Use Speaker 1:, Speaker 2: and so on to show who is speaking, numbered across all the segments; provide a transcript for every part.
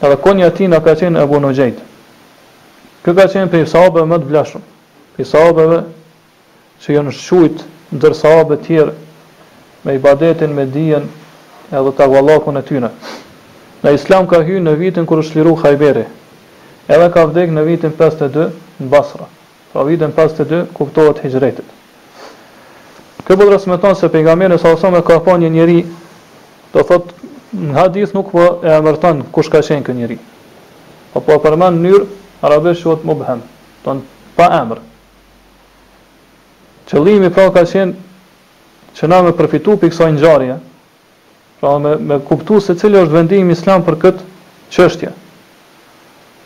Speaker 1: Edhe kunja e tij na ka qenë Ebu Nuxhejt. Ky ka qenë prej sahabeve më të vlefshëm, prej sahabeve që janë shqujt ndër sahabët tjerë me ibadetin, me dijen edhe takvallakun e tyre. Në Islam ka hyrë në vitin kur u çliru Khajberi, edhe ka vdekë në vitin pesëdhjetë e dy në Basra. Pra vitin pesëdhjetë e dy kuptohet hixhretit. Kjo po transmeton se pejgamberi sallallahu alajhi wasallam e ka pa një njeri, do thotë në hadith nuk po e emërton kush ka qenë ky njeri. Po po e përmen në mënyrë arabisht quhet mubhem, do të thotë pa emër. Qëllimi pra ka qenë që na me përfitu prej kësaj ngjarje, Pra me me kuptu se cili është vendimi islam për këtë çështje.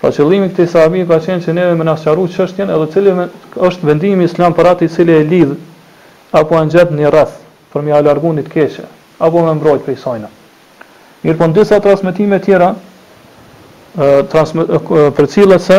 Speaker 1: Pra qëllimi i këtij sahabiu ka qenë që neve me na sqaru çështjen edhe cili është vendimi islam për atë i cili e lidh apo e ngjet një rreth për me ia largu një të keqe apo m'u mbrojt prej sajna. Mirpo në disa transmetime tjera ë transme, përcillet se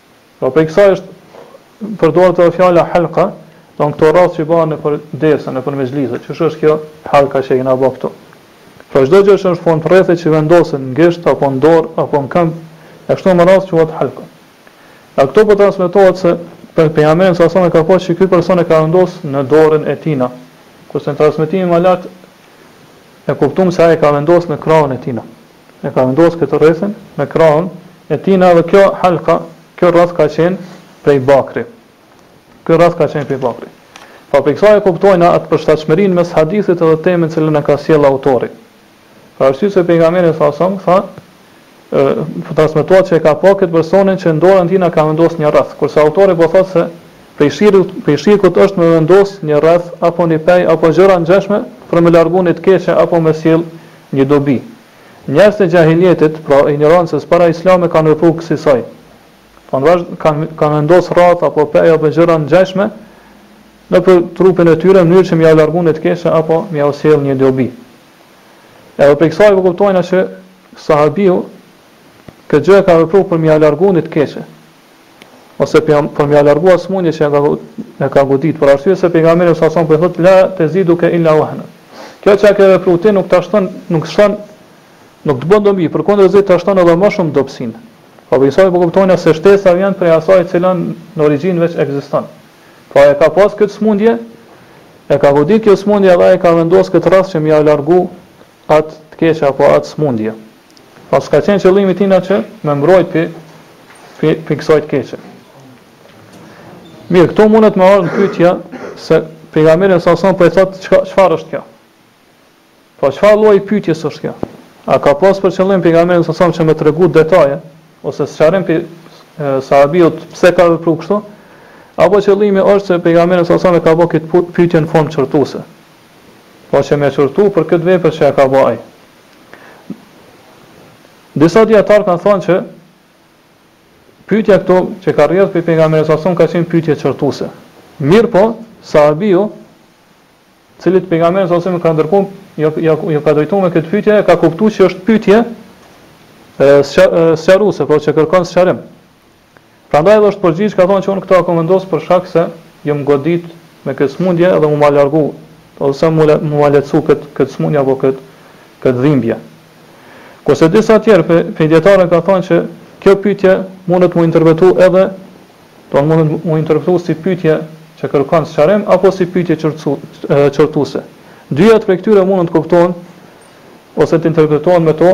Speaker 1: Pra prej kësaj është përdorur edhe fjala halqa, do në këto rrathë që bëhen nëpër dersa, nëpër mexhlise, që është kjo halqa që kena bërë këtu. Pra çdo gjë që është formë rrethi që vendosen në gisht apo në dorë apo në këmbë, e kështu me radhë quhet halqa. A këtu po transmetohet se pejgamberi sallallahu alajhi wasallam ka pa që ky person e ka vendosur në dorën e tijna. Kurse në transmetimin më lart e kuptuam se ai e ka vendosur në krahun e tij. e ka vendosur këtë rrethin në krahun e tijna dhe kjo halka kjo rreth ka qenë prej bakri ky rreth ka qenë prej bakri pra prej kësaj e kuptojna atë përshtatshmërinë mes hadithit edhe temën cilën e ka sjellë autori për arsye se pejgamberi sallallahu alajhi wasallam tha po transmetohet se e ka pa këtë personin që në dorën e tijna ka vendosur një rreth kurse autori po thotë se prej shirkut prej shirkut është me vendos një rreth apo një pej apo gjëra ngjashme për me largu një të keqe apo me sjell Një dobi. Njerëz të xhahilijetit, pra injorancës para islame kanë vepru kësisoj. Kanë vazh, kanë, kanë vendos rrathë apo pej apo gjëra të ngjajshme nëpër trupin e tyre në mënyrë që me jau largu një të keqe apo me jau sjellë një dobi. Edhe prej kësaj po kuptojna që sahabiu këtë gjë e ka vepru për me ja largu një të keqe. ose për me ja largu atë smundje që e ka godit, për arsye se pejgamberi sallallahu alajhi wasallam po thot, la teziduke illa wahna. Kjo që e ke vepru ti nuk ta shton, nuk shton, nuk të bën dobi, përkundrazi ta shton edhe më shumë dobsinë. Pra prej kësaj po kuptojna se shtesa vjen prej asaj cilën në origjinë veç egziston. Po e ka pas këtë smundje, e ka godit kjo smundje edhe e ka vendos këtë rreth që me ja largu atë të keqe apo atë sëmundje. Pra s'ka qenë qëllimi i tij na që me mbrojt pi pi pi kësaj të keqe. Mirë, këtu mundet me ardhë një pytje se pejgamberi sa sa kur e thotë qka, qfar është kjo? Pra qfar lloj pytjes është kjo? A ka pas për qëllim pejgamberi sa sa që me tregu detaje, ose sqarim për sahabiut pse ka vepru kështu, apo qëllimi është se pejgamberi sa sa e ka bo këtë pytje në formë qortuse. Pra që me qortu për këtë vepër që e ka ba ai. Disa dijetarë kanë thonë që pyetja këtu që ka rrjedh prej pejgamberit sa son ka qenë pyetje qortuese. Mirëpo, sahabiu, cilit pejgamberi sa son ka ndërku, ju, ju, ju ka drejtu me këtë pyetje, ka kuptu që është pyetje sqaruese, pra që kërkon sqarim. Prandaj edhe është përgjigj ka thonë që unë këtë e kam vendos për shkak se jam godit me këtë sëmundje edhe me ma largu ose mu la mu ma lehtësu kët kët sëmundje apo kët kët dhimbje. Kurse disa tjerë pe pej dijetarëve kanë thonë që kjo pyetje mundet mu interpretu edhe do të thotë mundet mu interpretu si pyetje që kërkon sqarim apo si pyetje qortësu qortuse. Dyjat prej këtyre mundën të kuptohen ose të interpretohen me to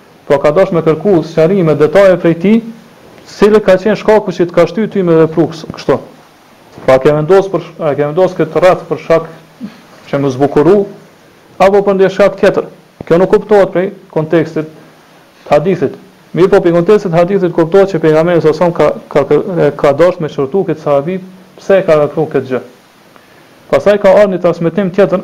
Speaker 1: Pra ka dashtë me kërku sqarime detaje prej tij cili ka qenë shkaku që të ka shty ty me vepru kështu pra a e ke vendos për a e ke vendos këtë rreth për shkak që mu zbukuru apo për ndonjë shkak tjetër kjo nuk kuptohet prej kontekstit të hadithit mirëpo prej kontekstit të hadithit kuptohet që pejgamberi sa sa ka ka e ka dashtë me qortu këtë sahabi pse e ka vepru këtë gjë pastaj ka ardhur një transmetim tjetër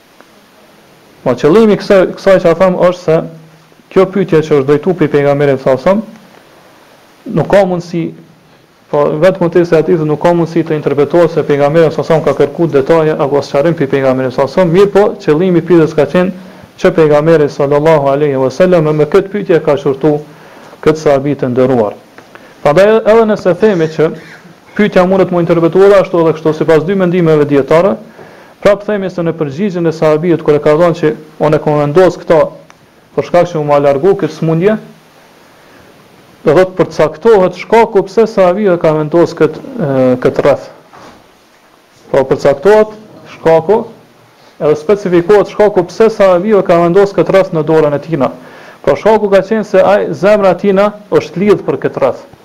Speaker 1: Po qëllimi i kësaj kësaj që tham është se kjo pyetje që është drejtuar prej pejgamberit sa sa nuk ka mundësi po vetëm të se aty nuk ka mundësi të interpretohet se pejgamberi sa sa ka kërkuar detaje apo sqarim për pejgamberin sa sa mirëpo qëllimi i pyetjes ka qenë që pejgamberi sallallahu alaihi wasallam me këtë pyetje ka qortu këtë sahabi të nderuar. Prandaj edhe nëse themi që pyetja mundet të interpretohet ashtu edhe kështu sipas dy mendimeve të dijetarëve, Prapë themi se në përgjigjen e sahabiut kur e ka dhënë që unë e kam vendosë këtë për shkak që me ma largu këtë sëmundje, do thotë përcaktohet shkaku pse sahabiu e ka vendosë këtë këtë rreth. Pra përcaktohet shkaku edhe specifikohet shkaku pse sahabiu e ka vendosë këtë rreth në dorën e tina. Pra shkaku ka qenë se ai zemra e tina është lidhë për këtë rreth.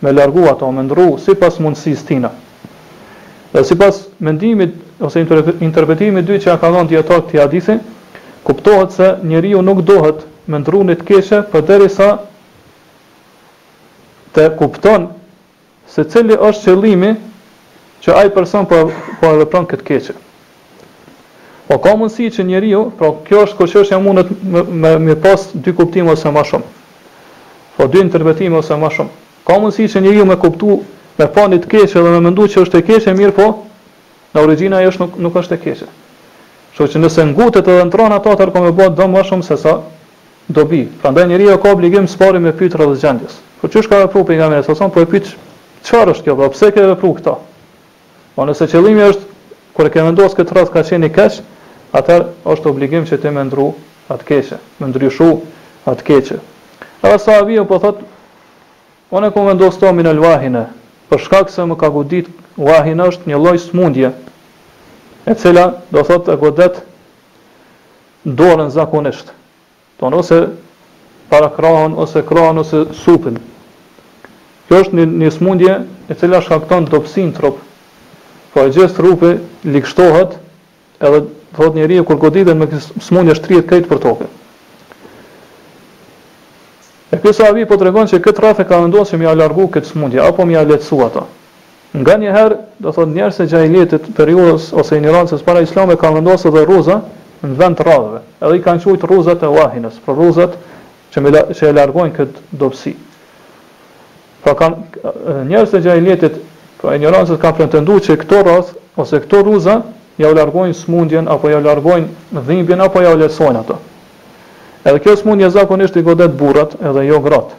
Speaker 1: me largu ato, me ndrru sipas mundësisë tina, dhe sipas mendimit ose interpretimit të dytë që ia kanë dhënë dijetarët këtij hadithi, kuptohet se njeriu nuk duhet me ndrru ni të keqe përderisa ta kupton se cili është qëllimi që ai person po e vepron këtë të keqe. Po ka mundësi që njeriu, po pra kjo është kur çështja mundet me me pas dy kuptime ose më shumë. Po dy interpretime ose më shumë. Ka mundësi që njeriu me kuptu, me pa një të keqe dhe me mendu që është e keqe, mirë po në origjinë ajo është nuk është e keqe. Kështu që nëse ngutet edhe ndrron ato atëherë ka me ba dëm më shumë se sa dobi. Prandaj njeriu ka obligim së pari me pyet rreth gjendjes. Po çysh ka vepru pejgamberi salallahu alejhi ve selem po e pyet çfarë është kjo, pra pse ke vepru këtë? Po nëse qëllimi është kur e ke vendosur këtë rrath ka qenë i keq, atëherë është obligim që ti me ndrru atë keqe, me ndryshu atë keqe. Edhe sahabiu po thotë, unë e kam vendosur këto minel wahine, për shkak se më ka godit, wahina është një lloj sëmundje, e cila do thotë e godet dorën zakonisht. Thonë ose parakrahën ose krahën ose supin. Kjo është një, një smundje e cila shkakton dobësi në trup. Pra gjithë trupi ligështohet e do thotë njeriu kur goditet me këtë smundje shtrihet krejt për tokë. E ky sahabi po tregon se këtë rrath e ka vendosur që me ia largu këtë smundje apo me ia lehtësu ato. Nganjëherë, do thotë, njerëzit e xhahilijetit, periudhës së injorancës paraislame kanë vendosur dhe rruza në vend të rrathëve, edhe i kanë quajtur rruzat e wahinës, pra rruzat që me la, që e largojnë këtë dobësi. Pra kanë njerëzit e xhahilijetit, pra injorancës kanë pretenduar që këto rrathë ose këto rruza ja u largojnë smundjen apo ja u largojnë dhimbjen apo ja u lehtësojnë ato. Edhe kjo smundje zakonisht i godet burrat edhe jo gratë.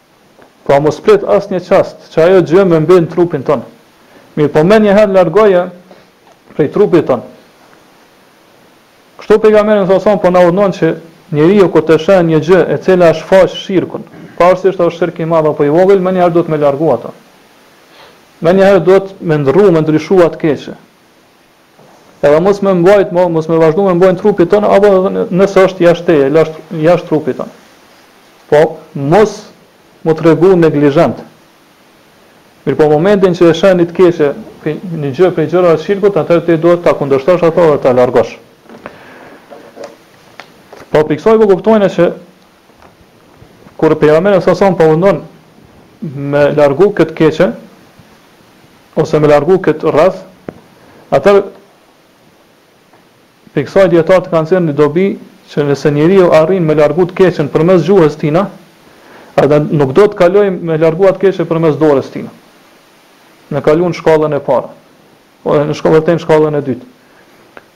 Speaker 1: Pra mos prit asnjë çast që ajo gjë me mbetë në trupin tënd. Mirëpo menjëherë largoje prej trupit tënd. Kështu pejgamberi salallahu alejhi ve selem po na urdhënon që njeriu kur të sheh një gjë e cila e shfaq shirkun, pavarësisht a është shirk i madh apo i vogël, menjëherë duhet me largu atë. Menjëherë duhet me ndrru, me ndryshu atë keqe. Edhe mos me mbajt, mos me vazhdu me mbajt në trupin tënd, apo edhe nëse është jashtë teje, jashtë trupit tënd. Po, mos me u tregu neglizhent. Mirë po momentin që e sheh një të keqe, një gjë prej gjërave të shirkut, atëherë ti duhet ta kundërshtosh ato dhe ta largosh. Po, prej kësaj po kuptojmë që Kur pejgamberi salallahu alejhi ve selem po mundon me largu këtë keqe ose me largu këtë rrath, atëherë prej kësaj dijetarët kanë nxjerrë një dobi që nëse njeriu arrin me largu të keqen përmes gjuhës të tina, edhe nuk duhet të kalojmë me largu atë keqe përmes dorës të tina. Me kalu në shkallën e parë. Po në shkollë vërtet në shkallën e dytë.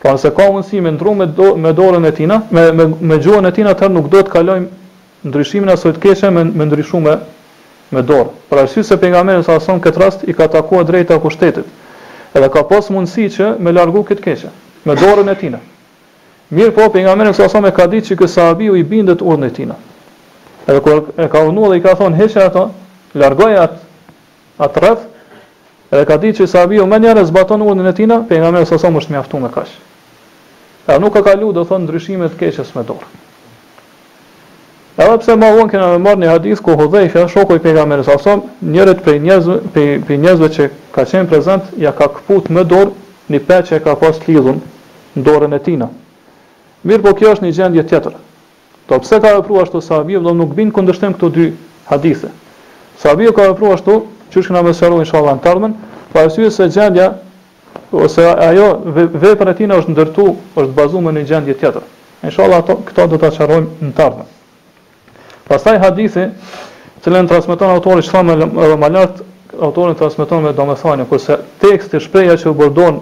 Speaker 1: Pra nëse ka mundësi me ndru me, do, me dorën e tina, me, me, me gjuhën e tina, atëherë nuk do të kalojmë ndryshimin asoj të keqe me, me ndryshu me, me dorë. Për arsye se pejgamberi sa sam këtë rast i ka takuar drejta pushtetit. Edhe ka pas mundësi që me largu këtë keqe, me dorën e tina. Mirëpo, pejgamberi sa sam e ka ditë që ky sahabiu i bindet urdhën e tina. Edhe kur e ka urdhnuar dhe i ka thonë heqe ato, largoje atë atë rreth dhe ka ditë që sahabiu menjëherë e zbaton urdhën e tina pejgamberi sa sam është mjaftuar me kaq. Edhe nuk ka kalu do thon ndryshime të keqes me dorë. Edhe pse më vonë kena me marrë një hadith ku Hudhejfe, shoku i pejgamberit sa sam, njërit prej njerëzve, prej, prej njerëzve që ka qenë prezent, ja ka këput me dorë një pe që e ka pas lidhun në dorën e tina. Mirëpo kjo është një gjendje tjetër. Po pse ka vepruar ashtu sahabiu, do nuk bin kundërshtim këto dy hadithe. Sahabiu ka vepruar ashtu, qysh kena me sqaru inshallah në t'ardhmen, për arsye se gjendja ose ajo vepra e tij është ndërtu, është bazuar në një gjendje tjetër. Inshallah ato këto do ta sqarojmë në t'ardhmen. Pastaj hadithi, të cilën transmeton autori qysh thamë edhe më lart, autori transmeton me domethënie, kurse teksti shprehja që u përdor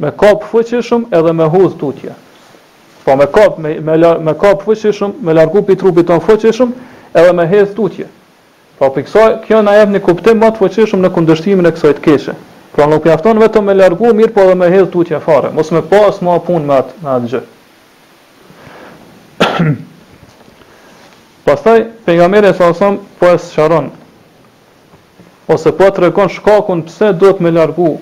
Speaker 1: Me kap fuqishëm edhe me hudh tutje. Po me kap me me, me kap fuqishëm, me largu prej trupit ton fuqishëm edhe me hedh tutje. Pra po për kësaj, kjo na jep një kuptim më të fuqishëm në kundërshtimin e kësaj të keqe. Pra nuk mjafton vetëm me largu, mirëpo edhe me hedh tutje fare, mos me pas ma punë me atë, me atë gjë. Pastaj pejgamberi sa sam po e sqaron ose po tregon shkakun pse duhet me largu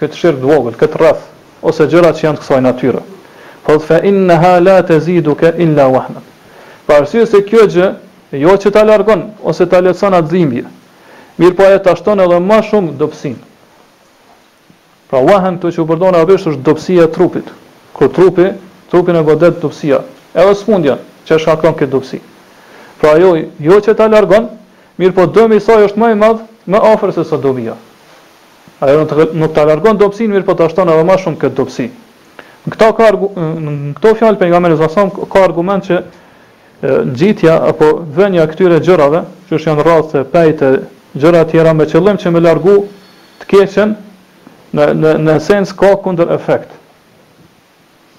Speaker 1: këtë shirk të vogël, këtë rreth, ose gjërat që janë të kësaj natyre. Thotë fe inneha la teziduke illa wahnen. Për arsye se kjo gjë, jo që ta largon, ose ta lehtëson atë dhimbje, mirëpo ajo ta shton edhe më shumë dobësinë. Pra wahn këtu që u përdor në arabisht është dobësia e trupit, kur trupi, trupin e godet dobësia, edhe sëmundja që e shkakton këtë dobësi. Pra ajo jo që ta largon, mirëpo dëmi i saj është më i madh, më afër se sa dobia. Ajo nuk ta largon dobësinë, mirëpo ta shton edhe më shumë këtë dobësi. Në këto ka në këto fjalë pejgamberi sa sam ka argument që ngjitja apo vënia e këtyre gjërave, qysh janë rrathët, pejt, gjëra të tjera me qëllim që me largu të keqen, në në në esencë ka kundër efekt.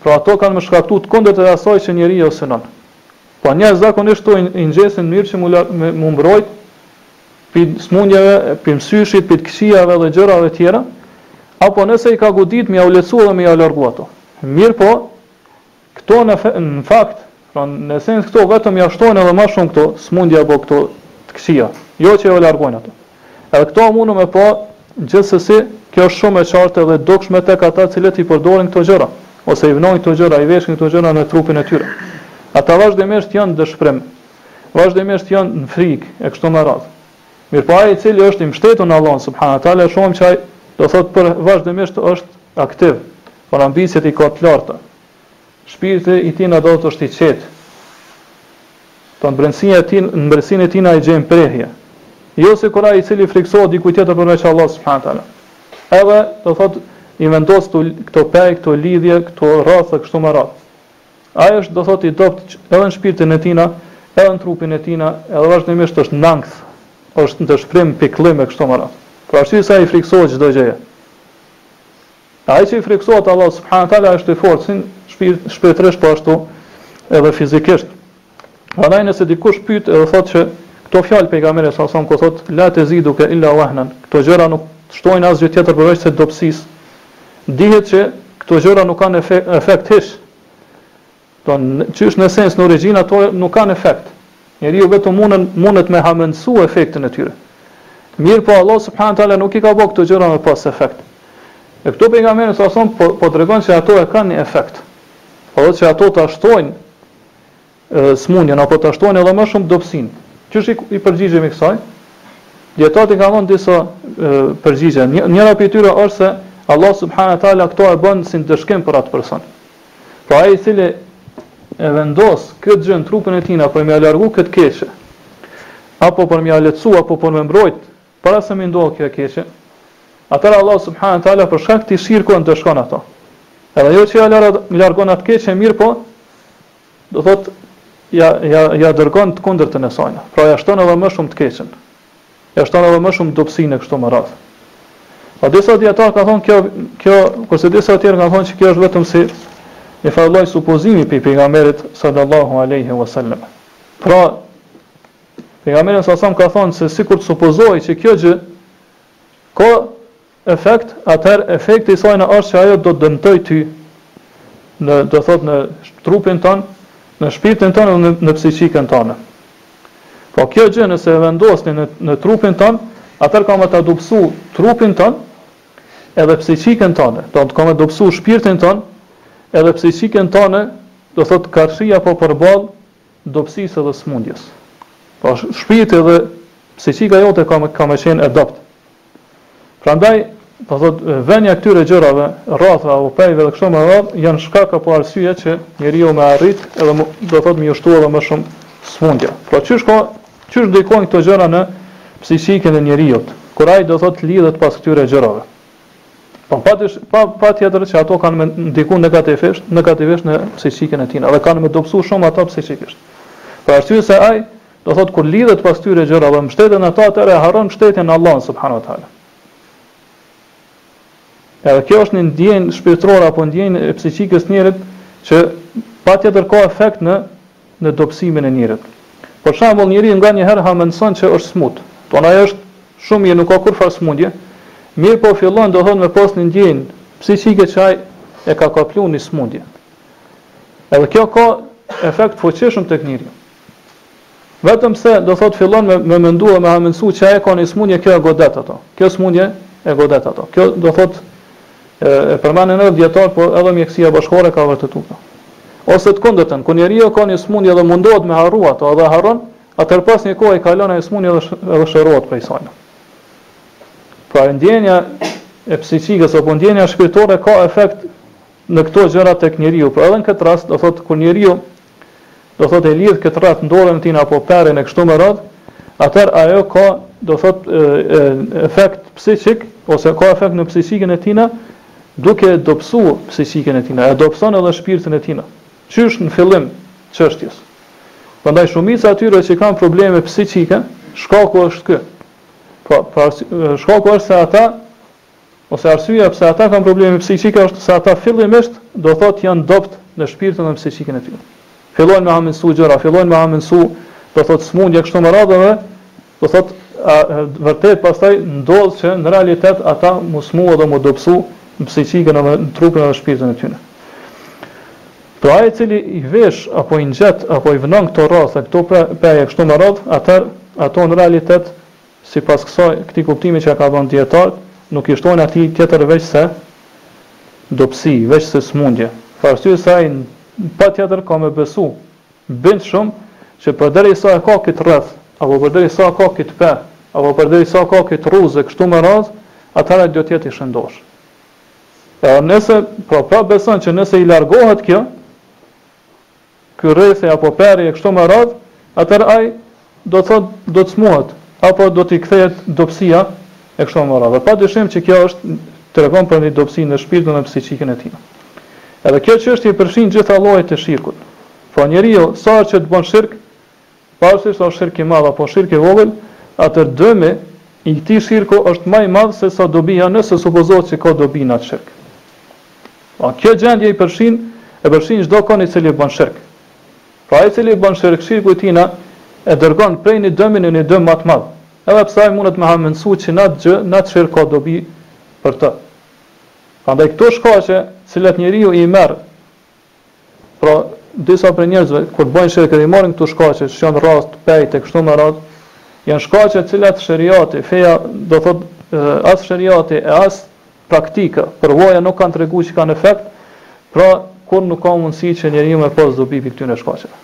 Speaker 1: Pra ato kanë me shkaktu të kundërtën e asaj që njeriu synon. Po njerëz zakonisht këto i ngjesin në mënyrë që mu larg mu mbrojt prej sëmundjeve, prej mysyshit, prej të këqijave dhe gjërave të tjera, apo nëse i ka godit me jau lehtësu dhe me ja largu ato. Mirëpo, Këto në, në fakt, pra në esencë këto vetëm ia shtojnë edhe më shumë këto sëmundje apo këto të këqija, jo që ia largojnë ato. Edhe këto mundemi me pa, gjithsesi kjo është shumë e qartë edhe e dukshme tek ata të cilët i përdorin këto gjëra, ose i vnojnë këto gjëra, i veshin këto gjëra në trupin e tyre. Ata vazhdimisht janë në dëshpërim, vazhdimisht janë në frikë e kështu me radhë. Mirëpo ai i cili është i mbështetur në Allahun subhanahu wa taala e shohim që ai, do thotë për vazhdimisht është aktiv, Por ambiciet i ka të larta. Shpirti i tij na do të është i qetë. Do thotë brendësia e tij, në brendësinë e tij na e gjen prehje. Jo si kur ai i cili frikësohet dikujt tjetër përveç Allahut subhanahu wa taala. Edhe, do të thotë, i vendos këto këto pej, këto lidhje, këto rrathë e kështu me radhë. Ai është, do të thotë, i dobët edhe në shpirtin e tij na, edhe në trupin e tij na, edhe vazhdimisht është në ankth, është në dëshpërim, pikëllim e kështu me radhë. Për arsye se ai frikësohet çdo gjëje. E ai që i frikësohet Allahut subhanahu wa taala është i fortë si shpirtërisht po ashtu edhe fizikisht. Prandaj nëse dikush pyet edhe thotë që këto fjala pejgamberit salallahu alejhi selam ku thotë la teziduke illa wahnan, këto gjëra nuk shtojnë asgjë tjetër përveç se dobësisë, dihet që këto gjëra nuk kanë efekt hiç. Do thotë qysh në esencë në origjinë ato nuk kanë efekt. Njeriu vetëm mundet mundet me hamendësu efektin e tyre. Mirëpo Allah subhanahu teala nuk i ka bërë këto gjëra me pas efekt. E këtu pejgamberi sa sa po po tregon se ato e kanë një efekt. Po thotë se ato ta shtojnë smundjen apo ta shtojnë edhe më shumë dobësinë. Qysh i, i përgjigjemi kësaj? Dijetarët i kanë dhënë disa përgjigje. Njëra prej tyre është se Allah subhanahu teala këto e bën si ndëshkim për atë person. Pra ai i cili e vendos këtë gjë në trupin e tij na për me largu këtë të keqe, apo për me lehtësu apo për me mbrojt para se me i ndodh kjo e keqe, atëherë Allah subhanahu wa taala për shkak të këtij shirku e ndëshkon ato. Edhe jo që ja largon atë keqe mirëpo do thot ja ja ja dërgon të kundërtën e saj. Pra ja shton edhe më shumë të keqen. ja shton edhe më shumë dobësinë kështu me radhë. Po disa dijetarë kanë thonë kjo kjo kurse disa të tjerë kanë thonë se kjo është vetëm si një farë lloj supozimi prej pejgamberit sallallahu alaihi wasallam. Pra pejgamberi sa sa ka thonë se sikur të supozohej se kjo gjë ka efekt, atëherë efekti i saj na është që ajo do të dëmtojë ty, në, do thot, në trupin tënd, në shpirtin tënd dhe në, në psikikën tënde. Po kjo gjë nëse e vendos në, në trupin tënd, atëherë ka me ta dobsu trupin tënd, edhe psikikën tënde, do thot ka me dobsu shpirtin tënd, edhe psikikën tënde, do thot, karshi apo përballë dobsisë dhe smundjes. Po shpirti dhe psikika jote ka me, ka me qenë e dobt, Prandaj, do thotë vënia e këtyre gjërave, rrathëve apo pejve dhe kështu me radhë, janë shkak apo arsye që njeriu jo me arrit edhe më, do thotë me iu shtu edhe më shumë sëmundja. Pra qysh ka, qysh ndikojnë këto gjëra në psiqikën e njeriut, kur ai do thotë lidhet pas këtyre gjërave. Po pa dysh, pa patjetër që ato kanë me ndiku negativisht, negativisht në psiqikën e tij, edhe kanë me e dobësu shumë ato psiqikisht. Për arsye se ai Do thotë kur lidhet pas tyre gjëra dhe mbështetet në ta atëherë e harron mbështetjen në Allahun subhanahu wa taala. Edhe kjo është një ndjenjë shpirtërore apo ndjenjë e psiqikës së njerit që patjetër ka efekt në në dobësimin e njerit. Për shembull, njeriu nganjëherë hamendëson që është smut. Do thotë ai është shumë mirë, nuk ka kurrfarë smundje. Mirëpo fillon do thotë me pas një ndjenjë psiqike që ai e ka kapluar një smundje. Edhe kjo ka efekt t'fuqishëm tek njeriu. Vetëm se do thot fillon me me mendu dhe me hamendësu që ai ka një smundje kjo e godet ato. Kjo smundje e godet ato. Kjo do thot e, e përmendën edhe dietar, por edhe mjekësia bashkëkohore e ka vërtetuar këto. Ose të kundërtën, kur njeriu ka një smundje dhe mundohet me harru ato dhe harron, atëherë pas një kohe i kalon ajo smundje dhe edhe shërohet prej saj. Pra ndjenja e psikikës apo ndjenja shpirtore ka efekt në këto gjëra tek njeriu. Pra edhe në këtë rast do thot kur njeriu do thotë e lidh këtë rreth n'dorën e tina apo perin e kështu me radh, atëherë ajo ka, do thotë, efekt psiqik ose ka efekt në psiqikën e tina, duke e dobësu psiqikën e tina, e dobëson edhe shpirtin e tina. Qysh në fillim të çështjes. Prandaj shumica e atyre që kanë probleme psiqike, shkaku është ky. Po, pra, shkaku është se ata ose arsyeja pse ata kanë probleme psiqike është se ata fillimisht do thotë janë t'dobt në shpirtin dhe psiqikën e tyre. Fillojnë me hamendësu gjëra, fillojnë me hamendësu do thotë sëmundje kështu me radhë dhe do thotë a, vërtet pastaj ndodh që në realitet ata mu smu dhe mu dobësu në psiqikën edhe në trupin edhe shpirtin e tyre. Pra ai i cili i vesh apo i ngjet apo i vënon këto rrathë, këto peje kështu me radhë, atëherë ato në realitet Sipas kësaj, këtij kuptimi që e kanë dhënë dijetarët, nuk i shtojnë atij tjetër veç se dobësi, veç se sëmundje, për arsye se ai patjetër ka me besu bindshëm që përderisa e ka këtë rreth, apo përderisa ka këtë pe, apo përderisa ka këtë rruzë e kështu me radhë, atëherë do të jetë i shëndoshë. Edhe nëse, pra prapë beson që nëse i largohet kjo, ky rrethi apo peri e kështu me radhë, atëherë ai do thotë do të smuhet apo do t'i kthehet dobësia e kështu me radhë. Padyshim që kjo është tregon për një dobësi në shpirt dhe në psiqikën e tij. Edhe kjo çështje i përfshin gjitha llojet e shirkut. Pra njeriu sa herë që të bon shirk, Pavarësisht a është shirk i madh apo shirk i vogël, atëherë dëmi i këtij shirku është më i madh se sa dobia nëse supozohet se ka dobi në atë shirk. Pra, kjo gjendje i përfshin, e përfshin çdokund i cili e bën shirk. Pra ai i cili bën shirk, shirku i tij na e dërgon prej një dëmi në një dëm më të madh, edhe pse ai mundet me hamendsu që në atë gjë, në atë shirk ka dobi për të. Prandaj këto shkaqe të cilat njeriu i merr Pra, disa prej njerëzve, kur bëjnë shirk edhe i marrin këto shkaqe, që janë rrathë, pejtë e kështu me radhë, janë shkaqe të cilat sheriati, feja, do thotë, as sheriati e as praktika, përvoja nuk kanë treguar që kanë efekt, pra, kur nuk ka mundësi që njeriu me pas dobi prej këtyre shkaqeve.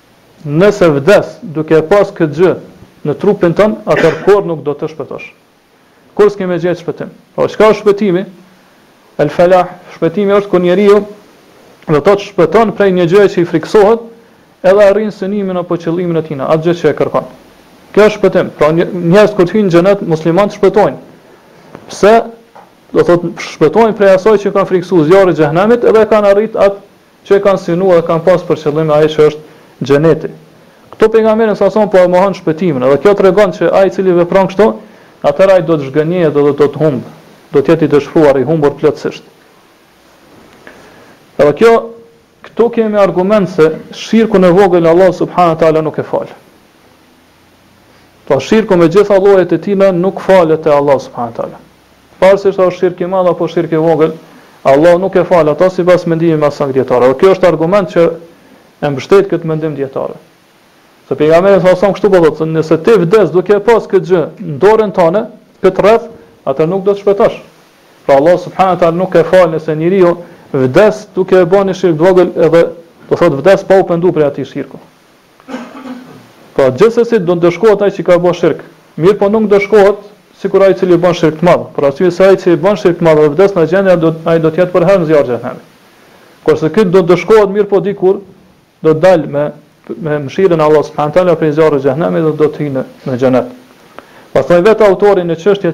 Speaker 1: Nëse vdes duke e pas këtë gjë në trupin tënd, atëherë kurrë nuk do të shpëtosh. Kurrë s'ke me gjetë shpëtim. Po çka është shpëtimi? El falah, shpëtimi është kur njeriu do të thotë shpëton prej një gjëje që i frikësohet, edhe arrin synimin apo qëllimin e tij, atë gjë që e kërkon. Kjo është shpëtim. Pra njerëzit kur të hyjnë në xhenet, muslimanët shpëtojnë. Pse? Do thotë shpëtojnë prej asaj që kanë frikësuar zjarrit të xhehenemit, edhe kanë arrit atë Që e kanë synu dhe kanë pas për qëllim ai që është Xheneti. Këtu pejgamberi alejhi selam po e mohon shpëtimin edhe kjo tregon që ai i cili vepron kështu atëherë ai do të zhgënjehet edhe do të humbë, do të jetë i dëshpëruar, i humbur plotësisht. Edhe kjo këtu kemi argument se shirkun e vogël Allahu subhanahu wa taala nuk e fal. Pra shirku me gjitha llojet e tina nuk falet te Allahu subhanahu wa taala. Pavarësisht a është shirk i madh apo shirk i vogël, Allahu nuk e fal atë sipas mendimit më të saktë të dijetarëve. Dhe ky është argument që e mbështet këtë mendim të dijetarëve. Se pejgamberi alejhi selam kështu po thotë, se nëse ti vdes duke pas këtë gjë në dorën tënde, këtë rreth, atëherë nuk do të shpëtosh. Pra Allahu subhanahu wa taala nuk e fal nëse njeriu vdes duke e bën shirk të vogël edhe do thotë vdes pa u penduar prej atij shirku. Pra, gjithsesi do të ndëshkohet ai që ka bërë shirk, mirëpo nuk ndëshkohet sikur ai i cili bën shirk të madh, për arsye se ai që bën shirk të madh dhe vdes në atë gjendje, ai do të jetë përherë në zjarr të xhehenemit. Kurse ky do të ndëshkohet mirëpo dikur do të dalë me me mëshirën e Allahut subhanahu teala prej zjarrit të xhehenemit dhe do të hyjë në në xhenet. Pastaj vetë autori në çështje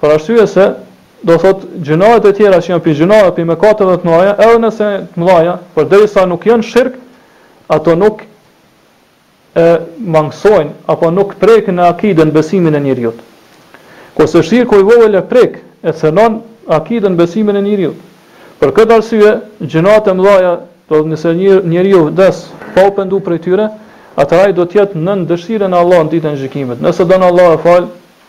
Speaker 1: Për arsye se, do të thotë, gjynahet e tjera që janë prej gjynaheve, prej mëkateve të mëdha, edhe nëse janë të mëdha, përderisa nuk janë shirk, ato nuk e mangësojnë apo nuk prekin në akiden, besimin e njeriut. Kurse shirku i vogël e prek, e cenon akiden, besimin e njeriut. Për këtë arsye, gjynahet e mëdha, do të thotë, nëse një njeri vdes pa u penduar prej tyre, atëherë ai do të jetë nën dëshirën e Allahut në ditën e gjykimit. Nëse don Allahu e fal,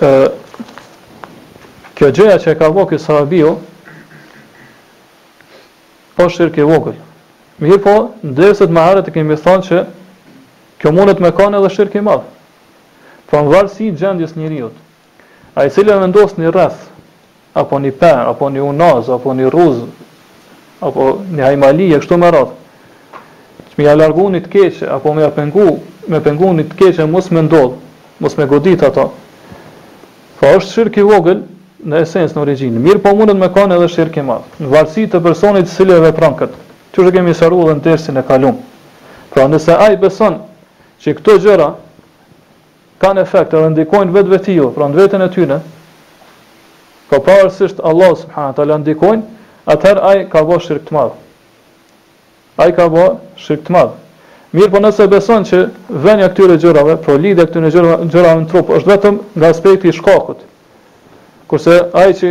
Speaker 1: ë kjo gjëja që e ka bo ky sahabiu është shirk i vogël. Mirëpo, në derset ma herët e kemi thënë që kjo mundet me kanë edhe shirk i madh. Pra në varësi gjendjes njeriut, ai cili e vendos një rreth apo një pe, apo një unazë, apo një rruzë, apo një hajmali, e kështu me radhë, që me ja largu një të keqe, apo me ja pengu, me pengu një të keqe, mos me ndodhë, mos me godit ato, pra është shirk i vogël, në esencë në origjinë, mirëpo mundet me kanë edhe shirk i madh, në varësi të personit cili e vepran këtë, siç e kemi sqaru edhe në dersin e kalum, pra nëse ai beson, që këto gjëra, kanë efekt edhe ndikojnë vetvetiu, pra në veten e tyre, po pavarësisht Allahut subhanahu teala ndikojnë, atëherë ai ka bërë shirk të madh. Ai ka bërë shirk të madh. Mirëpo nëse beson që vënia e këtyre gjërave, pra lidhja e këtyre gjërave, gjërave në trup është vetëm nga aspekti i shkakut. Kurse ai që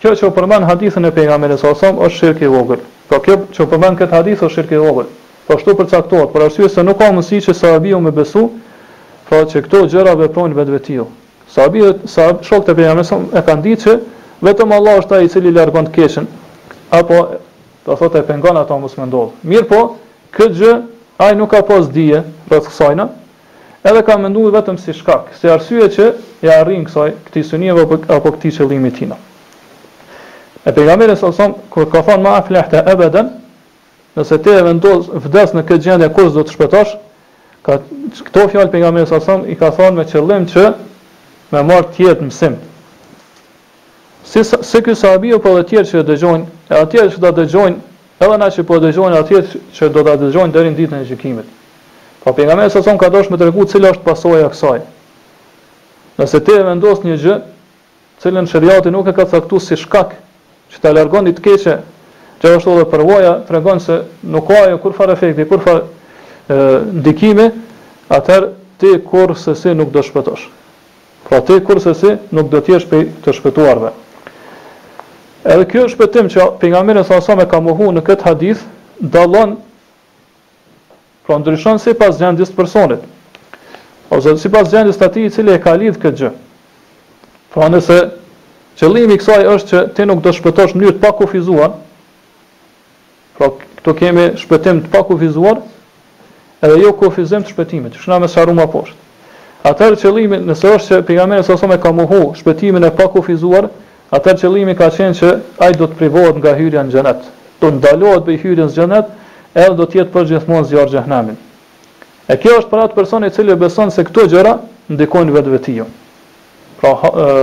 Speaker 1: Kjo që u përmend në hadithin e pejgamberit salasem është shirk i vogël. Pra kjo që u përmend në këtë hadith është shirk i vogël. Po ashtu përcaktohet, për arsye se nuk ka mundësi që sahabiu me besu, pra që këto gjëra veprojnë vetvetiu. Sahabiu, sahab, shokët e pejgamberit salasem e kanë ditë që vetëm Allahu është ai i cili largon të keqen, apo do thotë e pengon ato mos me ndodh. Mirëpo, këtë gjë ai nuk ka pas dije rreth kësajna, Edhe ka mendu vetëm si shkak, si arsye që ia arrin kësaj, këtij synimi apo apo këtij qëllimi të tina. E Pejgamberi salasem kur ka thënë ma aflehte ebeden, nëse ti e vendos vdes në këtë gjendje kurrë s'do të shpëtosh, ka këto fjalë Pejgamberi salasem i ka thënë me qëllim që me marr të tjerët mësim. Si sa, si ky sahabiu po edhe tjerë që e dëgjojnë, e ata tjerë që do ta dëgjojnë, edhe na që po e dëgjojmë e ata tjerë që do ta dëgjojnë deri në ditën e gjykimit. Pra pejgamberi salasem ka dashur me tregu cila është pasoja e kësaj. Nëse ti e vendos një gjë, të cilën sheriati nuk e ka caktuar si shkak që ta largon ndonjë të keqe, gjithashtu edhe përvoja tregon se nuk ka ajo kurrfarë efekti, kurrfarë ndikimi, atëherë ti kurrsesi nuk do shpëtosh. Pra ti kurrsesi nuk do të jesh prej të shpëtuarve. Edhe ky shpëtim që pejgamberi salasem e ka mohu në këtë hadith dallon pra ndryshon sipas gjendjes të personit. Ose sipas gjendjes të atij i cili e ka lidh këtë gjë. Pra nëse qëllimi i kësaj është që ti nuk do shpëtosh në mënyrë të pakufizuar, Pra, këtu kemi shpëtim të pakufizuar, edhe jo kufizim të shpëtimit, qysh kena me sqaru ma poshtë. Atër qëllimi, nëse është që pejgamberi salallahu alejhi ve selem e ka mohu shpëtimin e pakufizuar, atër qëllimi ka qenë që ai do të privohet nga hyrja në xhenet. Do ndalohet për hyrjen në xhenet, edhe do të jetë përgjithmonë n'zjarr xhehenemit. E kjo është për atë person i cili beson se këto gjëra ndikojnë vetvetiu. pra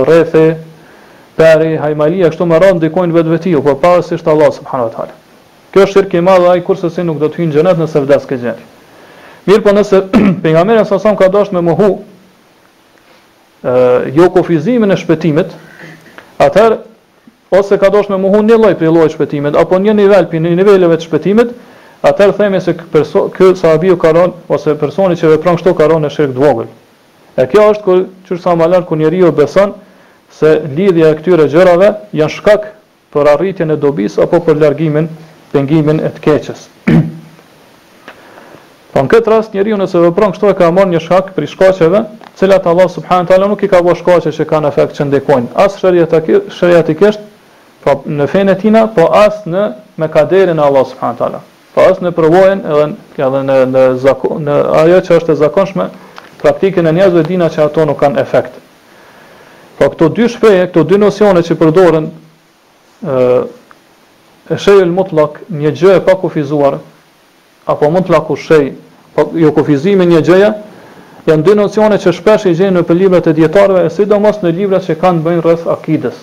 Speaker 1: rrethi, peri, hajmalia, kështu me radhë ndikojnë vetvetiu, pra pavarësisht Allahut subhanahu wa taala. Kjo është shirk i madh dhe ai kurrsesi nuk do të hyjë në xhenet nëse vdes në këtë gjendje. Mirpo nëse pejgamberi salallahu alejhi ve selem ka dashur me mohu ë jo kufizimin e shpëtimit, atëherë ose ka dashur me mohu një lloj prej llojit shpëtimit apo një nivel prej niveleve të shpëtimit, atëherë themi se ky person, ky sahabiu ka rënë ose personi që vepron kështu ka rënë në shirk të vogël. E kjo është kur qysh thamë më lart kur njeriu beson se lidhja e këtyre gjërave janë shkak për arritjen e dobisë apo për largimin, pengimin e të keqes. Po në këtë rast njeriu nëse vepron kështu e ka marrë një shkak prej shkaqeve, të cilat Allahu subhanahu wa taala nuk i ka bërë shkaqe që kanë efekt që ndikojnë as sheriatikisht, pra në fenë e tina, po as në me kaderin e Allahut subhanahu wa taala. Po as në përvojën edhe edhe në në zakon në ajo që është e zakonshme praktikën e njerëzve dina që ato nuk kanë efekt. Po këto dy shprehje, këto dy nocione që përdoren ë esh-shejul mutlak, një gjë e pakufizuar apo mutlaku shej, apo jo kufizimi i një gjëje, janë dy nocione që shpesh i gjejmë nëpër librat e dijetarëve e sidomos në librat që kanë të bëjnë rreth akides.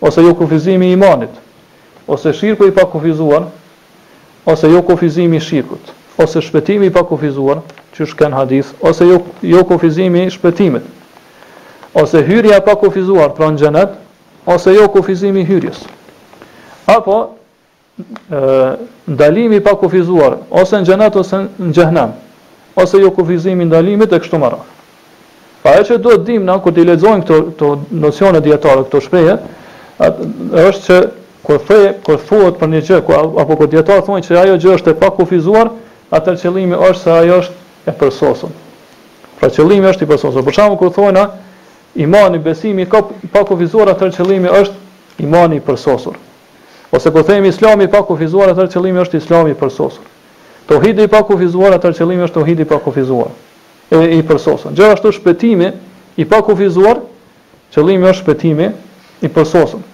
Speaker 1: ose jokufizimi i imanit, ose shirku i pakufizuar, ose jokufizimi i shirkut, ose shpëtimi i pakufizuar, qysh kem n'hadith, ose jokufizimi i shpëtimit, ose hyrja e pakufizuar, pra në xhenet, ose jokufizimi i hyrjes. Apo ndalimi i pakufizuar ose në xhenet ose në xhehenem, ose jo kufizimi i ndalimit e kështu me radhë. Pra ajo që duhet ta dimë na kur t'i lexojmë këto këto nocione te dijetarët, këto shprehje, është që kur the, kur thuhet për një gjë, ku apo kur dijetarët thonë që ajo gjë është e pakufizuar, atëherë qëllimi është se ajo është e përsosur. Pra qëllimi është i përsosur. Për shembull kur thonë imani, besimi i pakufizuar, atëherë qëllimi është imani i përsosur. Ose kur themi Islami i pakufizuar, atëherë qëllimi është Islami i përsosur. Tauhidi i pakufizuar, atëherë qëllimi është Tauhidi i pakufizuar, e i përsosur. Gjithashtu shpëtimi i pakufizuar, qëllimi është shpëtimi i përsosur.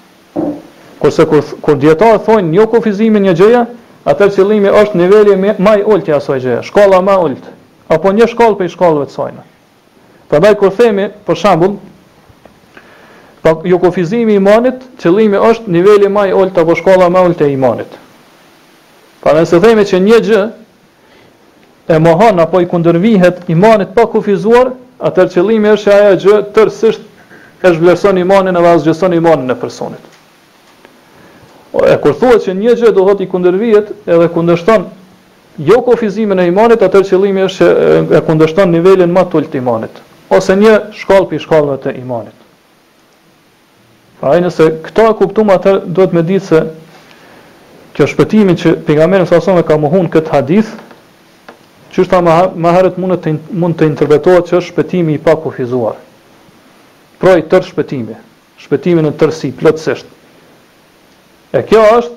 Speaker 1: Kurse kur kur dijetarët thonë jo kufizimi i një gjëje, atëherë qëllimi është niveli më i ulët i asaj gjëje, shkalla më e ulët, apo një shkallë prej shkallëve të saj. Prandaj kur themi, për shembull, po jo kufizimi i imanit, qëllimi është niveli më i ulët apo shkalla më e ulët e imanit. Pra nëse themi që një gjë e mohon apo i kundërvihet imanit pa kufizuar, atëherë qëllimi është që ajo gjë tërësisht e zhvlerëson imanin edhe asgjëson imanin e personit. E kur thuhet që një gjë do thotë i kundërvihet edhe kundërshton Jo kufizimin e imanit, atëherë qëllimi është që e kundërshton nivelin më të ulët të imanit, ose një shkallë prej shkallëve të imanit. Pra ai nëse këta e kuptuam atër duhet me ditë se ky shpëtimi që pejgamberi sa sa ka mohu n'këtë hadith, qysh tham ma herët mund të mund të interpretohet që është shpëtimi i pakufizuar. Pra i tërë shpëtimi, shpëtimi në tërësi, plotësisht. E kjo është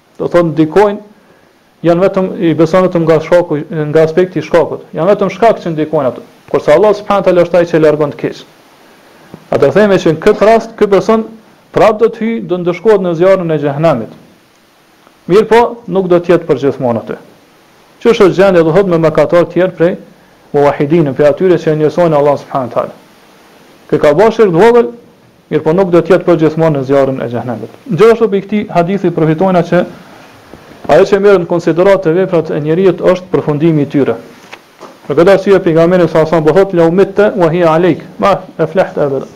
Speaker 1: Do të thotë ndikojnë janë vetëm i beson vetëm nga shkaku nga aspekti i shkakut. Janë vetëm shkaqe që ndikojnë ato. Kurse Allah subhanahu teala është ai që largon të keq. Atër themi që në këtë rast ky person prap do të hyj, do të ndëshkohet në zjarrin e xhehenemit. Mirëpo, nuk do të jetë përgjithmonë aty. Qysh është gjendja do thotë me mëkatarë të tjerë prej muvahidinve, prej atyre që e njësojnë Allah subhanahu teala. Ky ka ba shirk të vogël, mirëpo nuk do të jetë përgjithmonë në zjarrin e Xhehenemit. Gjithashtu prej këtij hadithi përfitojna që ajo që merret në konsideratë te veprat e njeriut është përfundimi i tyre. Për këtë arsye pejgamberi sallallahu alaihi wasallam po thotë lau mitte wa hiya alejk ma eflehte ebede.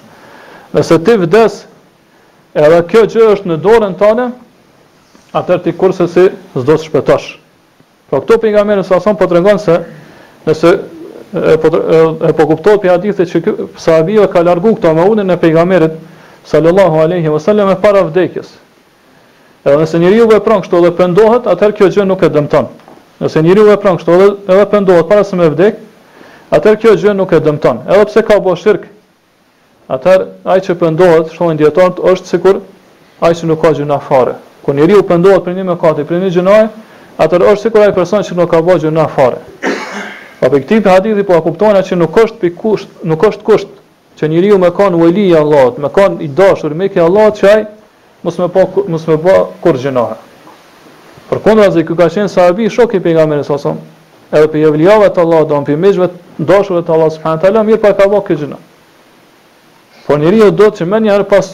Speaker 1: Nëse ti vdes edhe kjo gjë është në dorën tënde, atëherë ti kurrsesi s'do të shpëtosh. Pra këtu pejgamberi sa sa po tregon se nëse e po e po kuptohet prej hadithit që ky sahabiu e ka largu këtë me urdhrin e pejgamberit sallallahu alaihi wasallam e para vdekjes. Edhe nëse njeriu vepron kështu dhe pendohet, atëherë kjo gjë nuk e dëmton. Nëse njeriu vepron kështu dhe edhe pendohet para se me vdek, atëherë kjo gjë nuk e dëmton. Edhe pse ka bërë shirk, Atëherë, ai që pendohet, thonë dietarët, është sikur ai që nuk ka gjynah fare. Kur njeriu pendohet për një mëkat e për një gjynah, atëherë është sikur ai person që nuk ka bërë gjynah fare. Pra prej këtij hadithi po e kuptojna që nuk është për kusht, nuk është kusht që njeriu me kon wali i Allahut, me kon i dashur mik i Allahut që ai mos me pas mos me bë kurrë gjynahe. Përkundrazi ky ka qenë sahabi shok i pejgamberit sa sa edhe prej evliave të Allahut do prej miqve t'dashurve të Allahut subhanahu teala mirëpo ka bë këtë gjynah. Por njeriu duhet që menjëherë pas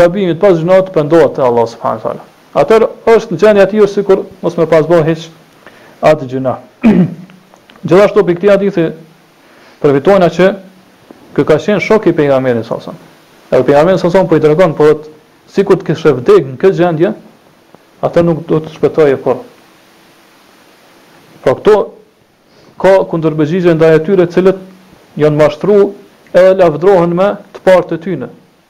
Speaker 1: gabimit pas gjynahit pendohet te Allahu subhanahu teala. Atër është gjendja e tij është sikur mos me pas bë hiç atë gjynah. Gjithashtu prej këti hadithi Përfitojna që ky ka qenë shok i pejgamberit sa sa. Edhe pejgamberi sa sa po i tregon po thotë sikur të kishe vdek në këtë gjendje, atë nuk do të shpëtoje kurrë. Pra këtu ka kundërpërgjigje ndaj atyre të cilët janë mashtruar edhe lavdrohen me të parët e tyre,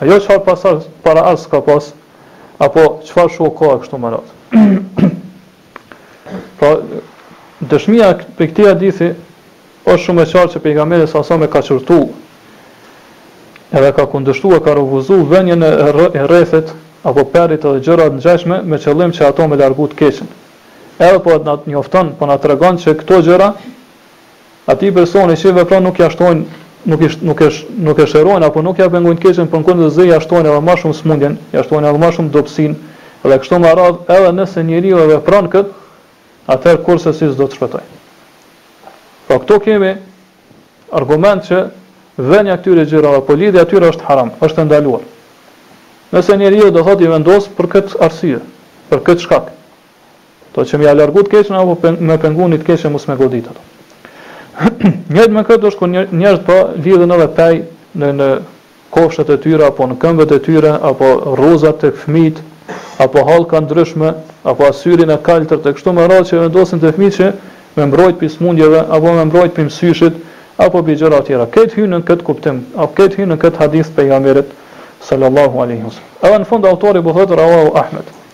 Speaker 1: A jo çfarë paraardhës ka pas, apo çfarë shokë ka e kështu me radhë. pra dëshmia prej këtij hadithi është shumë e qartë që pejgamberi sa sam e ka qortu edhe e ka kundërshtu e ka refuzu vënien e rrethit apo perit edhe gjërat e ngjashme me qëllim që ato me e largu të keqen. Edhe po atë njofton, po na tregon që këto gjëra Atij personi që i vepron nuk ia shtojnë, nuk i, nuk e, nuk e shërojnë apo nuk ia pengojnë të keqen, përkundrazi ia shtojnë edhe më shumë sëmundjen, ia shtojnë edhe më shumë dobësinë, dhe kështu me radhë, edhe nëse njeriu e vepron këtë, atëherë kurrsesi s'do të shpëtojë. Pra këtu kemi argument që vënia e këtyre gjërave apo lidhja e tyre është haram, është e ndaluar. Nëse njeriu do thotë i vendos për këtë arsye, për këtë shkak, Do që me ia largu të keqen apo me pengu të keqen mos me e godit ato. Njëjtë me këtë është kur njerëzit po lidhin edhe penj në në kofshët e tyre apo në këmbët e tyre apo rruzat tek fëmijët apo hallka të ndryshme apo syrin e kaltër e kështu me radhë që vendosin te fëmijët që me mbrojt prej smundjeve apo me mbrojt prej mësyshit apo prej gjërave tjera. Krejt hyjnë në këtë kuptim, apo krejt hyjnë në këtë hadith të pejgamberit sallallahu aleyhi wasallam. Edhe në fund autori po thotë rawahu Ahmed.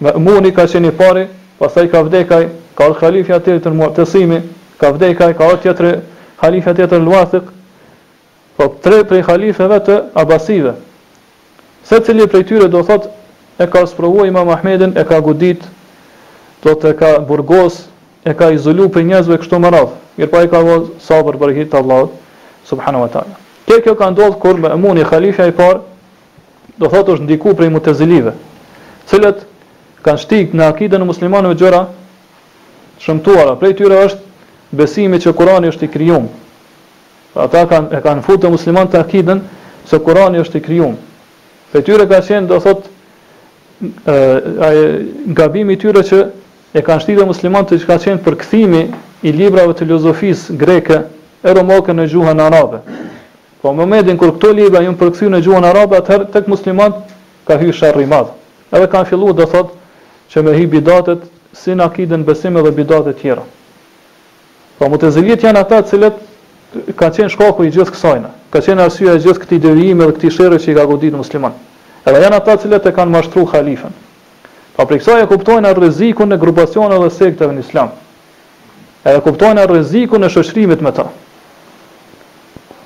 Speaker 1: Me'muni ka qenë i pari, pastaj ka vdek ai, ka ardhur halifja tjetër Mu'tesimi, ka vdek ai, ka ardhur tjetri, halifja tjetër El Uathiq, pra tre prej halifeve të Abasive. Secili prej tyre do thotë e ka sprovu Imam Ahmedin, e ka godit, do thotë e ka burgos, e ka izolu prej njerëzve e kështu me radhë, mirëpo ai ka bërë sabër për hir të Allahut subhanahu wa ta'ala. Te kjo ka ndodhur kur Me'muni, halifja i parë, do thotë është ndiku prej mutezilive, të cilët kanë shti në akiden e muslimanëve gjëra të shëmtuara, prej tyre është besimi që Kurani është i krijuar. Pra ata kanë e kanë futur te muslimanët akiden se Kurani është i krijuar. Prej tyre ka qenë do thotë ai gabimi i tyre që e kanë shti te muslimanët që ka qenë përkthimi i librave të filozofisë greke e romake në gjuhën arabe. Po në momentin kur këto libra janë përkthyer në gjuhën arabe atëherë tek muslimanët ka hyrë sherri i madh. Edhe kanë filluar do thotë që me hy bidatet si në akiden besim edhe bidatet tjera. Pra mutezilitë janë ata të cilët kanë qenë shkaku i gjithë kësajna, ka qenë arsyeja e gjithë këtij devijimi dhe këtij sherri që i ka goditur muslimanët. Edhe janë ata të cilët e kanë mashtruar halifen. Pra prej kësaj e kuptojna rrezikun e grupacioneve dhe sekteve në islam. Edhe kuptojnë rrezikun e shoqërimit me ta.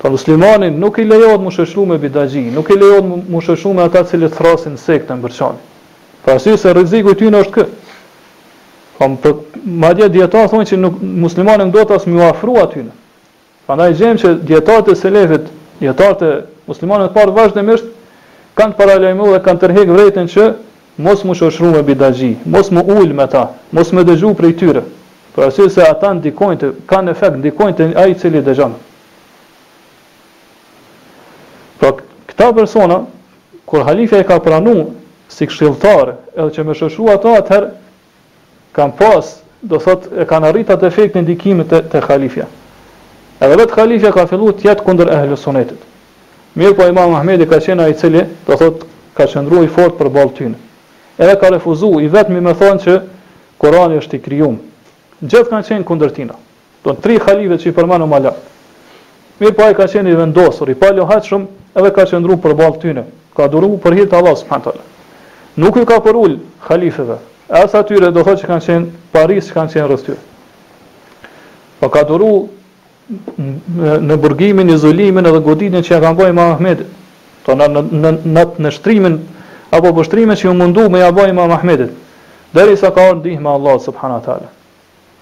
Speaker 1: Pra muslimanit nuk i lejohet mu shoqëru me bidaxhi, nuk i lejohet mu shoqëru me ata të cilët thrrasin në sekte në përçarje. Për arsye se rreziku i tyne është ky. Po madje dijetarët thonë që nuk muslimani nuk duhet as mu afru atyne. Prandaj gjejmë që dijetarët e selefit, dijetarët e muslimanëve të parë vazhdimisht kanë paralajmëru dhe kanë tërheq vërejtjen që mos mu shoqëru me bidaxhi, mos mu ul me ta, mos me dëgju prej tyre, për arsye se ata ndikojnë te, kanë efekt, ndikojnë te ai i cili dëgjon. Pra këta persona kur halifja i ka pranu si këshilltar, edhe kanë me shoqëru ata, atëherë kanë pas, do thotë, e kanë arritë atë efektin e ndikimit te te Halifja. Edhe vetë Halifja ka fillu të jetë kundër Ehlusunnetit. Mirëpo Imam Ahmedi ka qenë ai i cili, do thotë, ka qëndru i fortë përballë tyne. Edhe ka refuzu i vetmi me thonë që Kurani është i krijum. Gjithë kanë qenë kundër tina. Këto tri halife që i përmendëm më lart. Mirëpo ai ka qenë i vendosur, i paluhatshëm edhe ka qëndru përballë tyne, ka duru për hir të Allahut subhanahu teala. Nuk ju u ka përul halifeve, as atyre do thotë që kanë qenë parisë që kanë qenë rreth tyre. Po ka duru në burgimin, izolimin edhe goditjen që ja kanë bërë Imam Ahmedit. Po në në në në, në shtrimin apo nënshtrimin që u mundu me ja bërë Imam Ahmedit. Derisa ka ardhur ndihma e Allahut subhanahu teala.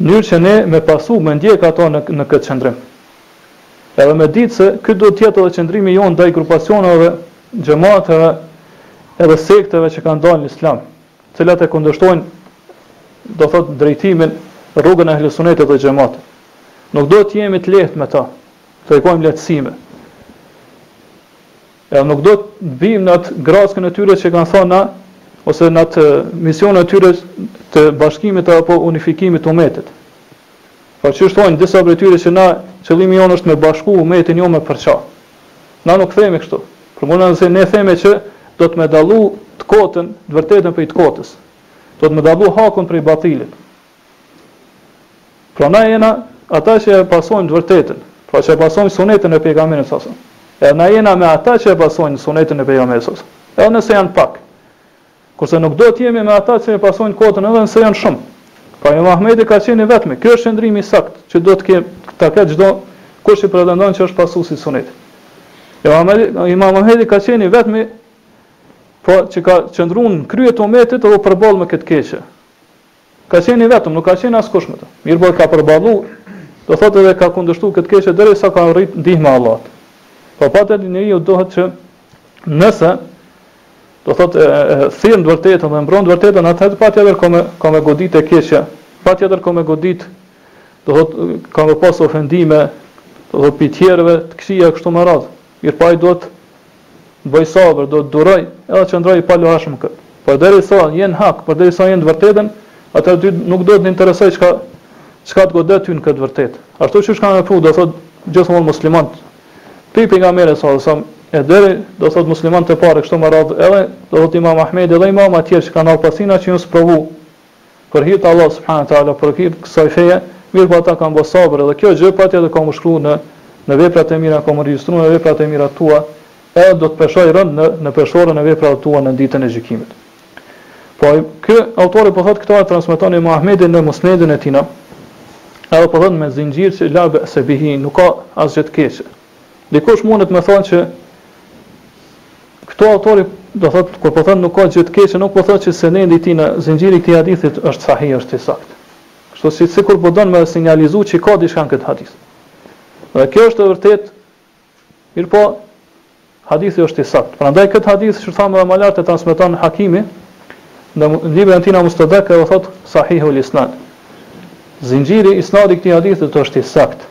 Speaker 1: mënyrë që ne me pasu, me ndjek atë në në këtë qëndrim. Edhe me ditë se ky duhet të jetë edhe qëndrimi jonë ndaj grupacioneve, xhemateve edhe sekteve që kanë dalë në Islam, të cilat e kundërshtojnë do thotë drejtimin, rrugën e ehli sunetit dhe xhematit. Nuk duhet të jemi të lehtë me ta, të tregojmë lehtësime. Dhe nuk duhet të bijmë në atë grackën e tyre që kanë thanë na ose në atë mision e tyre të bashkimit apo unifikimit të umetit. Pra kështu thonë disa prej tyre që na qëllimi jonë është me bashku umetin jo me përça. Na nuk themi kështu. Po na ne themi që duhet me dallu të kotën, të vërtetën prej të kotës. Duhet me dallu hakun prej batilit. Pra na jena ata që e pasojmë të vërtetën, pra që e pasojmë sunetin e pejgamberit sa sa. Edhe na jena me ata që e pasojnë sunetin e pejgamberit sa sa. Edhe nëse janë pak. Kurse nuk do të jemi me ata që e pasojnë kotën edhe nëse janë shumë. Pra Imam Ahmedi ka qenë i vetmi. Ky është qëndrimi i saktë që duhet kem ta ketë çdokush që pretendon që është pasues i sunetit. Imam Ahmedi, Imam Ahmedi ka qenë i vetmi po që ka qëndruar në krye të umetit dhe u përball me këtë të keqe. Ka qenë i vetëm, nuk ka qenë askush me të. Mirëpo e ka përballu, do thotë edhe ka kundërshtu këtë keqe deri sa ka arrit ndihma e Allahut. Po pra njeriu duhet që nëse do thotë thirr të vërtetën dhe mbron të vërtetën, atëherë patjetër ka me ka me godit e keqja. Patjetër ka me godit do thot ka me pas ofendime do thot pi tjerëve të këqija e kështu me radhë mirëpo ai duhet bëjë sabër, do të durojë, edhe të qëndrojë i paluajtshëm kët. Por deri sa je në hak, por deri sa je në të vërtetën, atëherë ty nuk duhet të të interesojë çka çka të godet ty në këtë të vërtetë. Ashtu qysh kanë vepru, do thotë, gjithmonë muslimanët prej pejgamberit salallahu alejhi selam, e deri, do thotë, muslimanët e parë e kështu me radhë, edhe, do thotë, Imam Ahmedi dhe imamë tjerë që kanë ardhë pas tina që jon sprovu për hir të Allahut subhanahu wa taala, për hir të kësaj feje, mirëpo ata kanë bërë sabër dhe kjo gjë patjetër ka m'u shkru në në veprat e mira, ka m'u regjistru në veprat e mira tua, e do të peshojë rëndë në në peshorën e veprave tua në ditën e gjykimit. Po këtu autori po thotë këto e transmeton Imam Ahmedi në Musnedin e tij. Edhe po thotë me zinxhir që la ba'sa bihi, nuk ka asgjë të keqe. Dikush mundet me thonë që këtu autori do thotë kur po thon nuk ka gjë të keqe, nuk po thotë që senedi i tij, zinxhiri i këtij hadithi është sahih, është i saktë. Kështu si sikur po don me sinjalizu që ka diçka në këtë hadith. Dhe kjo është e vërtet, mirëpo hadithi është i saktë. Prandaj këtë hadith që thamë edhe ma lart e transmeton Hakimi, në librin e tina Mustedrek e po thotë sahihul isnad. Zinxhiri, isnadi i këtij hadithi është i saktë.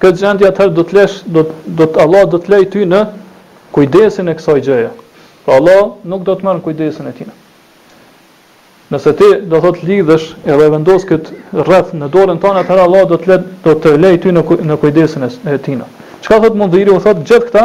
Speaker 1: Këtë gjendje atëherë do të lesh, do do të Allah do të lejë ty në kujdesin e kësaj gjëje. Pra Allah nuk do të marrë në kujdesin e tij. Nëse ti do thot lidhesh edhe e vendos kët rreth në dorën tënde atëherë Allah do të let, do të lejë ty në në kujdesin e tij. Çka thot Mundhiri po thot gjithë këta